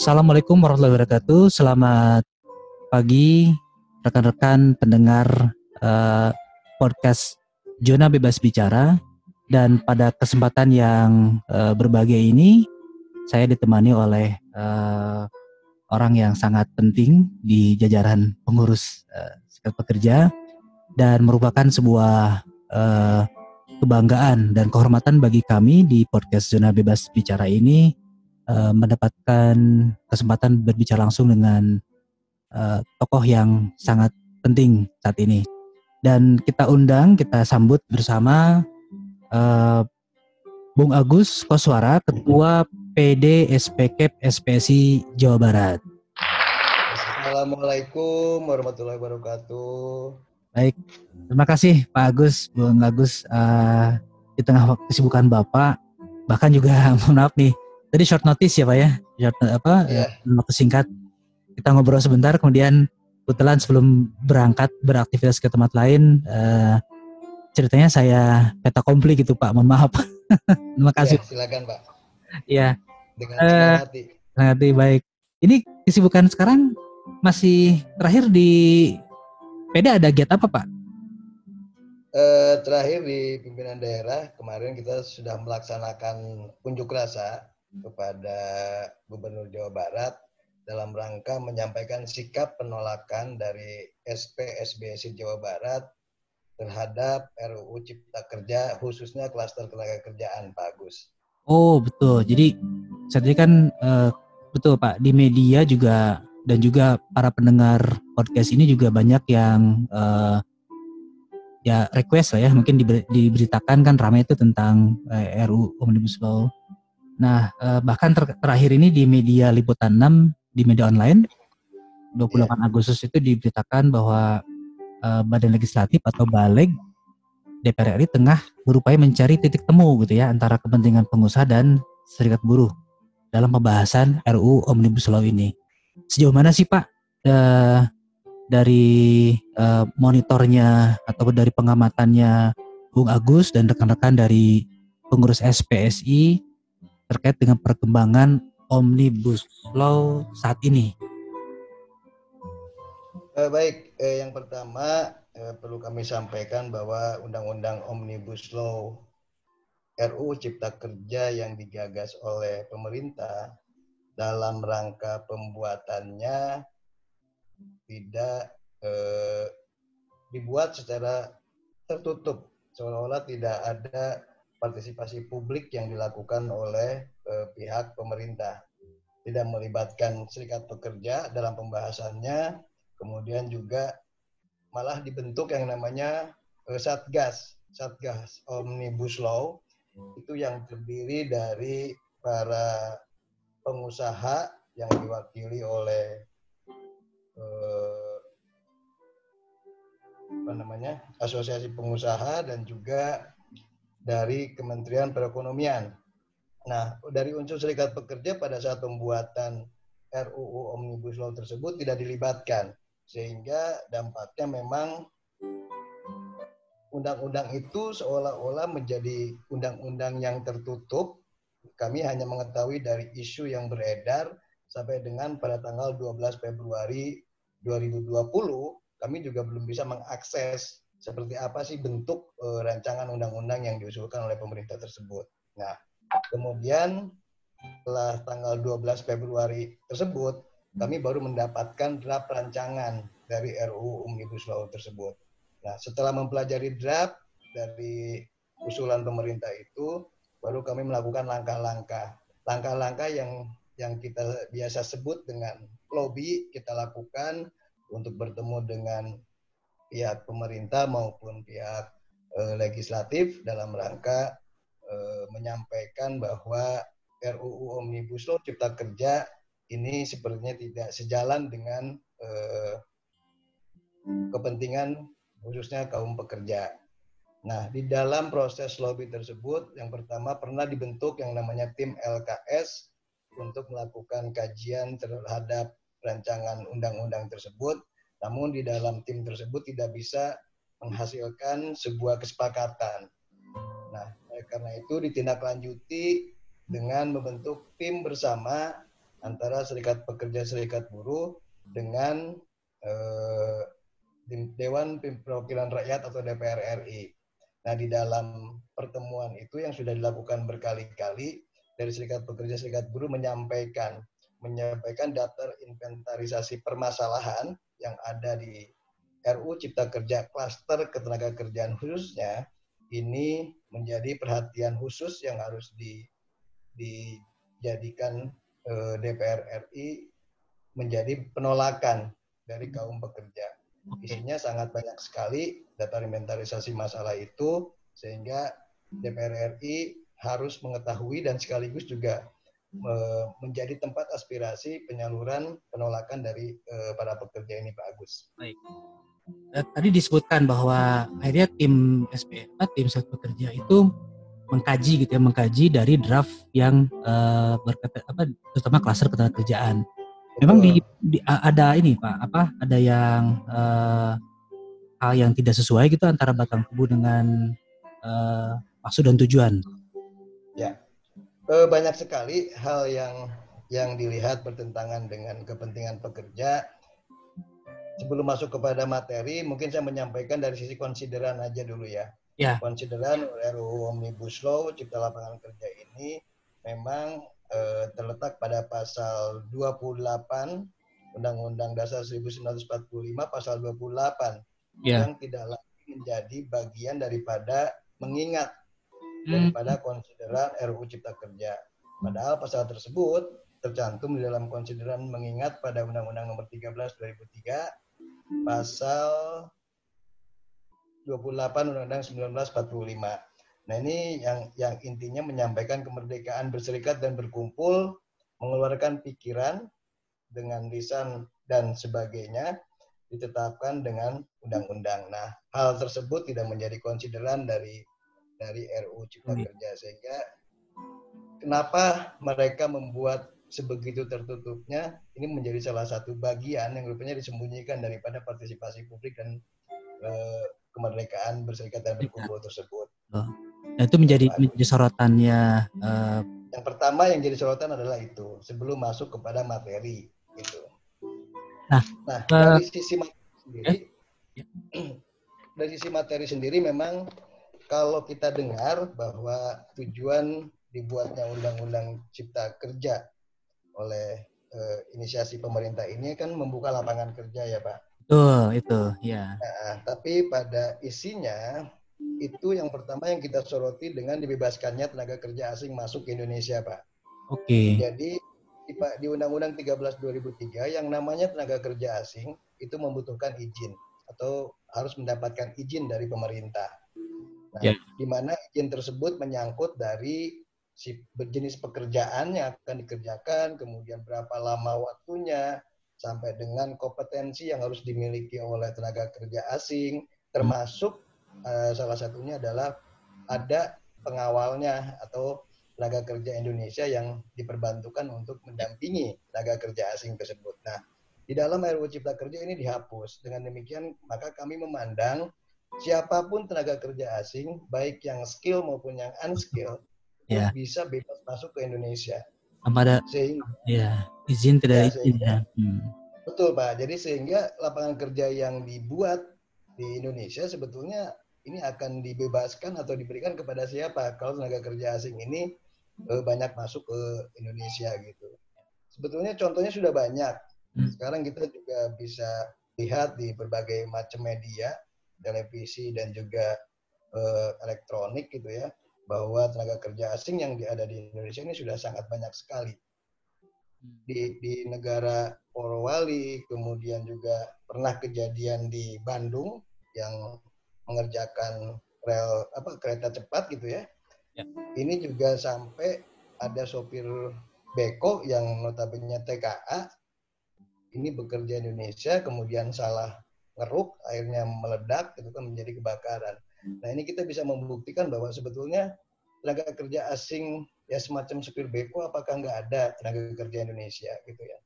Assalamualaikum warahmatullahi wabarakatuh. Selamat pagi rekan-rekan pendengar uh, podcast Zona Bebas Bicara. Dan pada kesempatan yang uh, berbahagia ini, saya ditemani oleh uh, orang yang sangat penting di jajaran pengurus uh, pekerja dan merupakan sebuah uh, kebanggaan dan kehormatan bagi kami di podcast Zona Bebas Bicara ini uh, mendapatkan kesempatan berbicara langsung dengan uh, tokoh yang sangat penting saat ini. Dan kita undang, kita sambut bersama uh, Bung Agus Koswara, Ketua PD SPKP SPSI Jawa Barat. Assalamualaikum warahmatullahi wabarakatuh. Baik, terima kasih Pak Agus, Bung Agus. Uh, di tengah kesibukan Bapak, bahkan juga mohon maaf nih, tadi short notice ya pak ya? Short apa yeah. waktu singkat. Kita ngobrol sebentar kemudian kebetulan sebelum berangkat beraktivitas ke tempat lain uh, ceritanya saya peta komplit gitu pak. Mohon maaf. Terima kasih. Ya, silakan pak. Ya dengan uh, hati. hati baik. Ini kesibukan sekarang masih terakhir di PD ada get apa pak? Uh, terakhir di pimpinan daerah kemarin kita sudah melaksanakan unjuk rasa kepada Gubernur Jawa Barat dalam rangka menyampaikan sikap penolakan dari SP SBSI Jawa Barat terhadap RUU Cipta Kerja khususnya klaster tenaga kerjaan Pak Agus. Oh betul. Jadi saat ini kan uh, betul Pak di media juga dan juga para pendengar podcast ini juga banyak yang uh, ya request lah ya mungkin diberitakan kan ramai itu tentang eh, RUU Omnibus Law Nah, eh, bahkan ter terakhir ini di media Liputan 6 di media online 28 yeah. Agustus itu diberitakan bahwa eh, Badan Legislatif atau Baleg DPR RI tengah berupaya mencari titik temu gitu ya antara kepentingan pengusaha dan serikat buruh dalam pembahasan RUU Omnibus Law ini. Sejauh mana sih Pak eh, dari eh, monitornya atau dari pengamatannya Bung Agus dan rekan-rekan dari pengurus SPSI terkait dengan perkembangan omnibus law saat ini? Eh, baik, eh, yang pertama eh, perlu kami sampaikan bahwa undang-undang omnibus law RUU Cipta Kerja yang digagas oleh pemerintah dalam rangka pembuatannya tidak eh, dibuat secara tertutup seolah-olah tidak ada partisipasi publik yang dilakukan oleh eh, pihak pemerintah. Tidak melibatkan serikat pekerja dalam pembahasannya, kemudian juga malah dibentuk yang namanya eh, Satgas, Satgas Omnibus Law, itu yang terdiri dari para pengusaha yang diwakili oleh eh, apa namanya asosiasi pengusaha dan juga dari Kementerian Perekonomian. Nah, dari unsur serikat pekerja pada saat pembuatan RUU Omnibus Law tersebut tidak dilibatkan, sehingga dampaknya memang undang-undang itu seolah-olah menjadi undang-undang yang tertutup. Kami hanya mengetahui dari isu yang beredar sampai dengan pada tanggal 12 Februari 2020, kami juga belum bisa mengakses seperti apa sih bentuk uh, rancangan undang-undang yang diusulkan oleh pemerintah tersebut. Nah, kemudian setelah tanggal 12 Februari tersebut, kami baru mendapatkan draft rancangan dari RUU Omnibus Law tersebut. Nah, setelah mempelajari draft dari usulan pemerintah itu, baru kami melakukan langkah-langkah. Langkah-langkah yang yang kita biasa sebut dengan lobby kita lakukan untuk bertemu dengan pihak pemerintah maupun pihak eh, legislatif dalam rangka eh, menyampaikan bahwa RUU Omnibus Law Cipta Kerja ini sepertinya tidak sejalan dengan eh, kepentingan khususnya kaum pekerja. Nah, di dalam proses lobby tersebut, yang pertama pernah dibentuk yang namanya tim LKS untuk melakukan kajian terhadap rancangan undang-undang tersebut namun di dalam tim tersebut tidak bisa menghasilkan sebuah kesepakatan. Nah, karena itu ditindaklanjuti dengan membentuk tim bersama antara serikat pekerja serikat buruh dengan eh, Dewan Perwakilan Rakyat atau DPR RI. Nah, di dalam pertemuan itu yang sudah dilakukan berkali-kali dari serikat pekerja serikat buruh menyampaikan menyampaikan daftar inventarisasi permasalahan yang ada di RU Cipta Kerja Klaster Ketenaga Kerjaan khususnya ini menjadi perhatian khusus yang harus di, dijadikan eh, DPR RI menjadi penolakan dari kaum pekerja. Isinya sangat banyak sekali data inventarisasi masalah itu sehingga DPR RI harus mengetahui dan sekaligus juga menjadi tempat aspirasi penyaluran penolakan dari uh, para pekerja ini Pak Agus. Baik. Eh, tadi disebutkan bahwa akhirnya tim SPK, tim set pekerja itu mengkaji gitu ya, mengkaji dari draft yang uh, berkata apa terutama klaster ketenagakerjaan. Memang di, di ada ini Pak, apa ada yang uh, hal yang tidak sesuai gitu antara batang tubuh dengan uh, maksud dan tujuan. Ya eh, banyak sekali hal yang yang dilihat bertentangan dengan kepentingan pekerja. Sebelum masuk kepada materi, mungkin saya menyampaikan dari sisi konsideran aja dulu ya. Ya. Konsideran RUU Omnibus Law Cipta Lapangan Kerja ini memang eh, terletak pada pasal 28 Undang-Undang Dasar 1945 pasal 28 ya. yang tidak lagi menjadi bagian daripada mengingat. Daripada konsideran RUU Cipta Kerja. Padahal pasal tersebut tercantum di dalam konsideran mengingat pada Undang-Undang Nomor 13 2003 pasal 28 Undang-Undang 1945. Nah, ini yang yang intinya menyampaikan kemerdekaan berserikat dan berkumpul, mengeluarkan pikiran dengan lisan dan sebagainya ditetapkan dengan undang-undang. Nah, hal tersebut tidak menjadi konsideran dari dari RUU Cipta hmm. Kerja sehingga kenapa mereka membuat sebegitu tertutupnya ini menjadi salah satu bagian yang rupanya disembunyikan daripada partisipasi publik dan eh, kemerdekaan berserikat dan berkumpul tersebut. Oh. Nah, itu menjadi menjadi sorotannya. Uh... Yang pertama yang jadi sorotan adalah itu sebelum masuk kepada materi itu. Nah, nah uh... dari sisi materi sendiri, eh? dari sisi materi sendiri memang kalau kita dengar bahwa tujuan dibuatnya Undang-Undang Cipta Kerja oleh uh, inisiasi pemerintah ini kan membuka lapangan kerja ya Pak. Betul, itu ya. Nah, tapi pada isinya itu yang pertama yang kita soroti dengan dibebaskannya tenaga kerja asing masuk ke Indonesia Pak. Oke. Okay. Jadi di, di Undang-Undang 13 2003 yang namanya tenaga kerja asing itu membutuhkan izin atau harus mendapatkan izin dari pemerintah. Nah, yeah. di mana izin tersebut menyangkut dari si berjenis pekerjaan yang akan dikerjakan, kemudian berapa lama waktunya, sampai dengan kompetensi yang harus dimiliki oleh tenaga kerja asing, termasuk uh, salah satunya adalah ada pengawalnya atau tenaga kerja Indonesia yang diperbantukan untuk mendampingi tenaga kerja asing tersebut. Nah, di dalam RUU Cipta Kerja ini dihapus. Dengan demikian, maka kami memandang siapa pun tenaga kerja asing, baik yang skill maupun yang unskill, yeah. bisa bebas masuk ke Indonesia. Ada sehingga, ya, izin tidak ya, izin ya. Hmm. Betul Pak. Jadi sehingga lapangan kerja yang dibuat di Indonesia sebetulnya ini akan dibebaskan atau diberikan kepada siapa kalau tenaga kerja asing ini eh, banyak masuk ke Indonesia gitu. Sebetulnya contohnya sudah banyak. Hmm. Sekarang kita juga bisa lihat di berbagai macam media televisi dan juga uh, elektronik gitu ya bahwa tenaga kerja asing yang ada di Indonesia ini sudah sangat banyak sekali di di negara Polowali kemudian juga pernah kejadian di Bandung yang mengerjakan rel apa kereta cepat gitu ya. ya. Ini juga sampai ada sopir beko yang notabene TKA ini bekerja di Indonesia kemudian salah ngeruk, airnya meledak, itu kan menjadi kebakaran. Nah ini kita bisa membuktikan bahwa sebetulnya tenaga kerja asing ya semacam supir beko apakah nggak ada tenaga kerja Indonesia gitu ya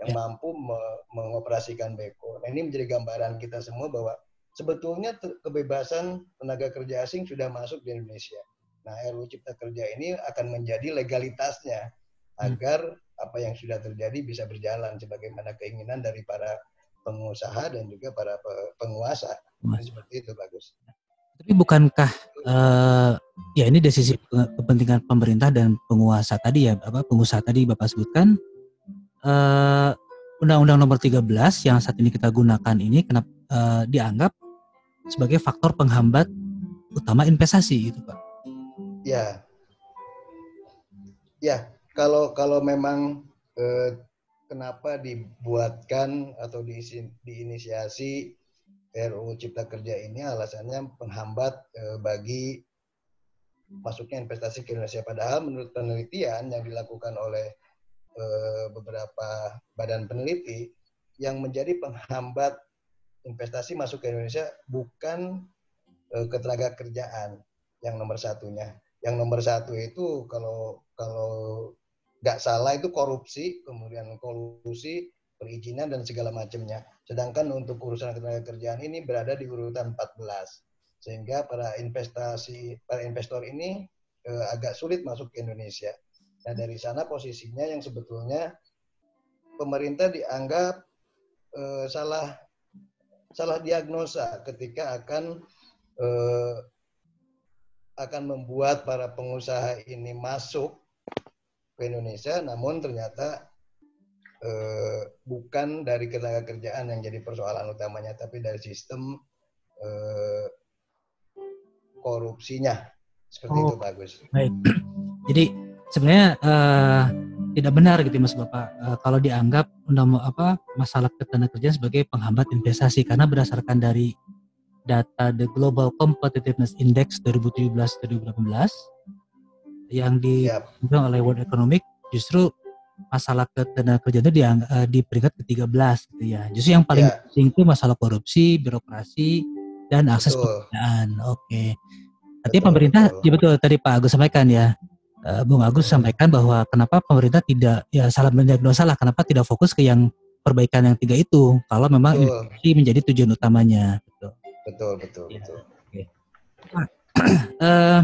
yang ya. mampu me mengoperasikan beko. Nah ini menjadi gambaran kita semua bahwa sebetulnya kebebasan tenaga kerja asing sudah masuk di Indonesia. Nah RUU Cipta Kerja ini akan menjadi legalitasnya hmm. agar apa yang sudah terjadi bisa berjalan sebagaimana keinginan dari para pengusaha dan juga para penguasa. Seperti itu bagus. Tapi bukankah uh, ya ini dari sisi kepentingan pemerintah dan penguasa tadi ya, apa pengusaha tadi Bapak sebutkan uh, Undang-Undang Nomor 13 yang saat ini kita gunakan ini kenapa uh, dianggap sebagai faktor penghambat utama investasi itu Pak? Ya, ya kalau kalau memang uh, kenapa dibuatkan atau diinisiasi RUU Cipta Kerja ini alasannya penghambat eh, bagi masuknya investasi ke Indonesia. Padahal menurut penelitian yang dilakukan oleh eh, beberapa badan peneliti, yang menjadi penghambat investasi masuk ke Indonesia bukan eh, ketenaga kerjaan yang nomor satunya. Yang nomor satu itu kalau kalau nggak salah itu korupsi, kemudian kolusi, perizinan dan segala macamnya. Sedangkan untuk urusan ketenaga kerjaan ini berada di urutan 14. Sehingga para investasi para investor ini eh, agak sulit masuk ke Indonesia. Nah, dari sana posisinya yang sebetulnya pemerintah dianggap eh, salah salah diagnosa ketika akan eh, akan membuat para pengusaha ini masuk ke Indonesia, namun ternyata eh, bukan dari ketenaga kerjaan yang jadi persoalan utamanya, tapi dari sistem eh, korupsinya. Seperti oh, itu bagus. Baik. Jadi sebenarnya eh, tidak benar gitu Mas Bapak eh, kalau dianggap undang apa masalah ketenaga kerjaan sebagai penghambat investasi karena berdasarkan dari data The Global Competitiveness Index 2017-2018 yang di yep. oleh World Economic justru masalah ketenaga kerjaan itu di, uh, eh, di peringkat ke-13 gitu ya. Justru yang paling yeah. penting itu masalah korupsi, birokrasi dan akses pekerjaan. Oke. Okay. Artinya pemerintah, betul. ya betul tadi Pak Agus sampaikan ya. Uh, Bung Agus sampaikan bahwa kenapa pemerintah tidak ya salah mendiagnosa lah kenapa tidak fokus ke yang perbaikan yang tiga itu kalau memang ini menjadi tujuan utamanya. Betul. Betul, betul, ya. betul. Okay. uh,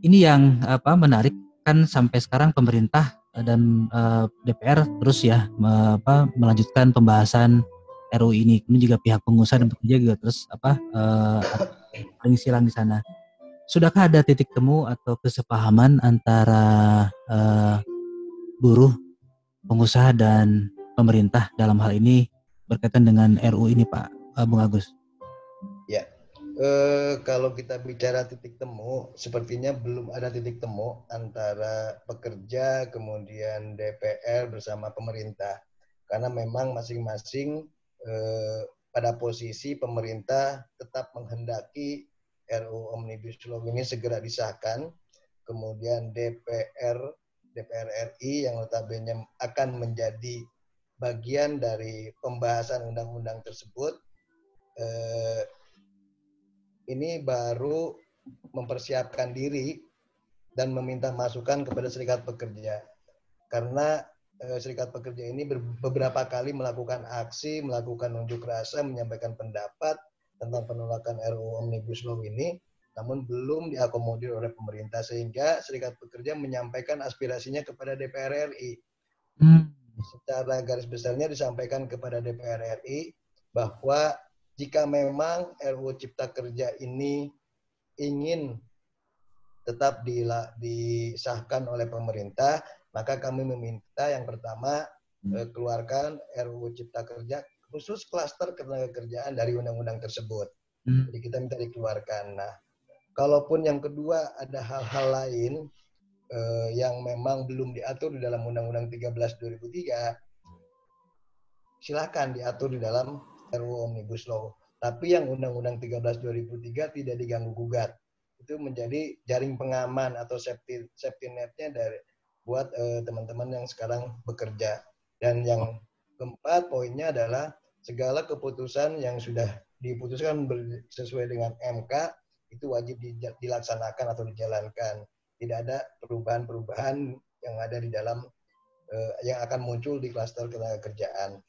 ini yang apa menarik kan sampai sekarang pemerintah dan uh, eh, DPR terus ya apa, melanjutkan pembahasan RU ini. Kemudian juga pihak pengusaha dan pekerja juga terus apa uh, di sana. Sudahkah ada titik temu atau kesepahaman antara uh, buruh, pengusaha dan pemerintah dalam hal ini berkaitan dengan RU ini, Pak Bung Agus? Eh, kalau kita bicara titik temu, sepertinya belum ada titik temu antara pekerja kemudian DPR bersama pemerintah, karena memang masing-masing eh, pada posisi pemerintah tetap menghendaki RU Omnibus Law ini segera disahkan, kemudian DPR DPR RI yang notabene akan menjadi bagian dari pembahasan undang-undang tersebut. Eh, ini baru mempersiapkan diri dan meminta masukan kepada serikat pekerja. Karena eh, serikat pekerja ini beberapa kali melakukan aksi, melakukan unjuk rasa, menyampaikan pendapat tentang penolakan RUU Omnibus Law ini, namun belum diakomodir oleh pemerintah sehingga serikat pekerja menyampaikan aspirasinya kepada DPR RI. Hmm. Secara garis besarnya disampaikan kepada DPR RI bahwa jika memang RUU Cipta Kerja ini ingin tetap disahkan oleh pemerintah, maka kami meminta yang pertama hmm. eh, keluarkan RUU Cipta Kerja khusus klaster ketenaga kerjaan dari undang-undang tersebut. Hmm. Jadi kita minta dikeluarkan. Nah, kalaupun yang kedua ada hal-hal lain eh, yang memang belum diatur di dalam Undang-Undang 13 2003, silakan diatur di dalam RUU Omnibus Law. Tapi yang Undang-Undang 13 2003 tidak diganggu gugat. Itu menjadi jaring pengaman atau safety safety netnya dari buat eh, teman-teman yang sekarang bekerja. Dan yang keempat poinnya adalah segala keputusan yang sudah diputuskan sesuai dengan MK itu wajib dilaksanakan atau dijalankan. Tidak ada perubahan-perubahan yang ada di dalam uh, yang akan muncul di klaster ketenaga kerjaan.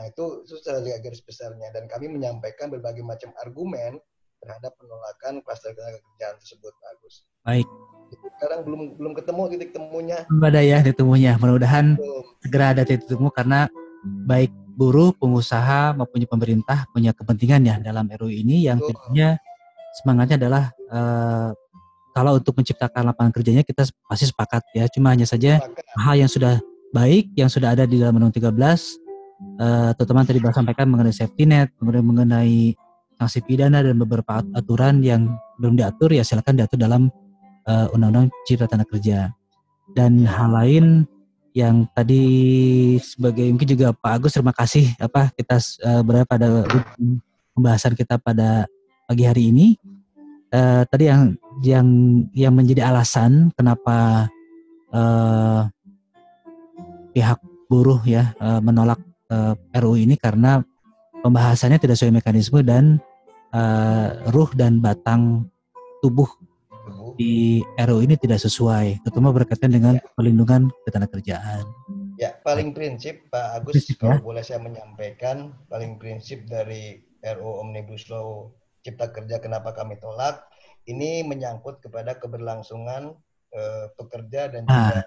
Nah itu, itu secara garis besarnya dan kami menyampaikan berbagai macam argumen terhadap penolakan kluster ketenaga kerjaan tersebut, Pak Agus. Baik. sekarang belum belum ketemu titik temunya. Belum ada ya titik temunya. Mudah-mudahan segera ada titik temu karena baik buruh, pengusaha maupun pemerintah punya kepentingan ya dalam RUU ini yang tentunya semangatnya adalah uh, kalau untuk menciptakan lapangan kerjanya kita pasti sepakat ya. Cuma hanya saja hal yang sudah baik yang sudah ada di dalam Undang 13 uh, terutama tadi Bapak sampaikan mengenai safety net, kemudian mengenai sanksi pidana dan beberapa aturan yang belum diatur ya silakan diatur dalam uh, Undang-Undang Cipta Tanah Kerja. Dan hal lain yang tadi sebagai mungkin juga Pak Agus terima kasih apa kita uh, berada pada pembahasan kita pada pagi hari ini uh, tadi yang yang yang menjadi alasan kenapa uh, pihak buruh ya uh, menolak uh, RUU ini karena pembahasannya tidak sesuai mekanisme dan uh, ruh dan batang tubuh di RU ini tidak sesuai, terutama berkaitan dengan ya. perlindungan ketenagakerjaan. Ya, paling prinsip Pak Agus prinsip, kalau ya? boleh saya menyampaikan, paling prinsip dari RU Omnibus Law Cipta Kerja kenapa kami tolak, ini menyangkut kepada keberlangsungan eh, pekerja dan ah, juga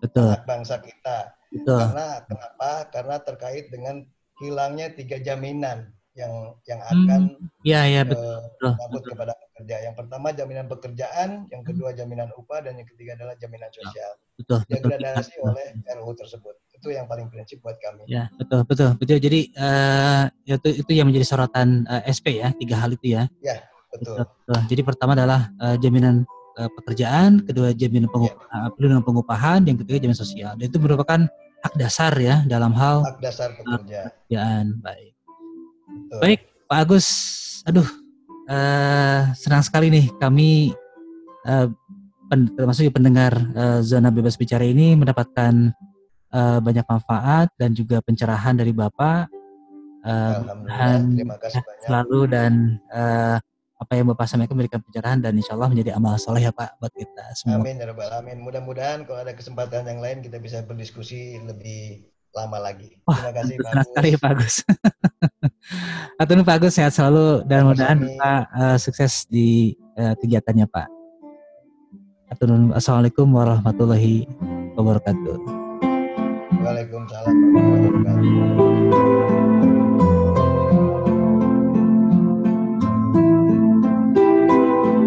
betul. anak bangsa kita. Betul. Karena kenapa? Karena terkait dengan hilangnya tiga jaminan yang yang akan hmm, ya ya betul, uh, kepada pekerja. Yang pertama jaminan pekerjaan, yang kedua jaminan upah dan yang ketiga adalah jaminan sosial. Betul. Degradasi betul. oleh RUU tersebut. Itu yang paling prinsip buat kami. Ya, betul, betul, betul. Jadi uh, itu itu yang menjadi sorotan uh, eh, SP ya, tiga hal itu ya. Ya, betul. betul, betul. Jadi pertama adalah uh, jaminan uh, pekerjaan, kedua jaminan pengupahan, ya. pengupahan, yang ketiga jaminan sosial. Dan itu merupakan hak dasar ya dalam hal hak dasar pekerja. Pekerjaan. Baik. Baik, Pak Agus. Aduh, uh, senang sekali nih kami uh, pen, termasuk pendengar uh, zona bebas bicara ini mendapatkan uh, banyak manfaat dan juga pencerahan dari Bapak. Uh, terima kasih banyak. Selalu dan uh, apa yang Bapak sampaikan memberikan pencerahan dan insya Allah menjadi amal soleh ya Pak buat kita semua. Amin ya Rabbal Alamin. Mudah-mudahan kalau ada kesempatan yang lain kita bisa berdiskusi lebih lama lagi. Terima kasih Pak Agus. Sekali Pak Agus. Atau Pak Agus sehat selalu dan mudah-mudahan Pak uh, sukses di uh, kegiatannya Pak. Atur Assalamualaikum warahmatullahi wabarakatuh. Waalaikumsalam warahmatullahi wabarakatuh.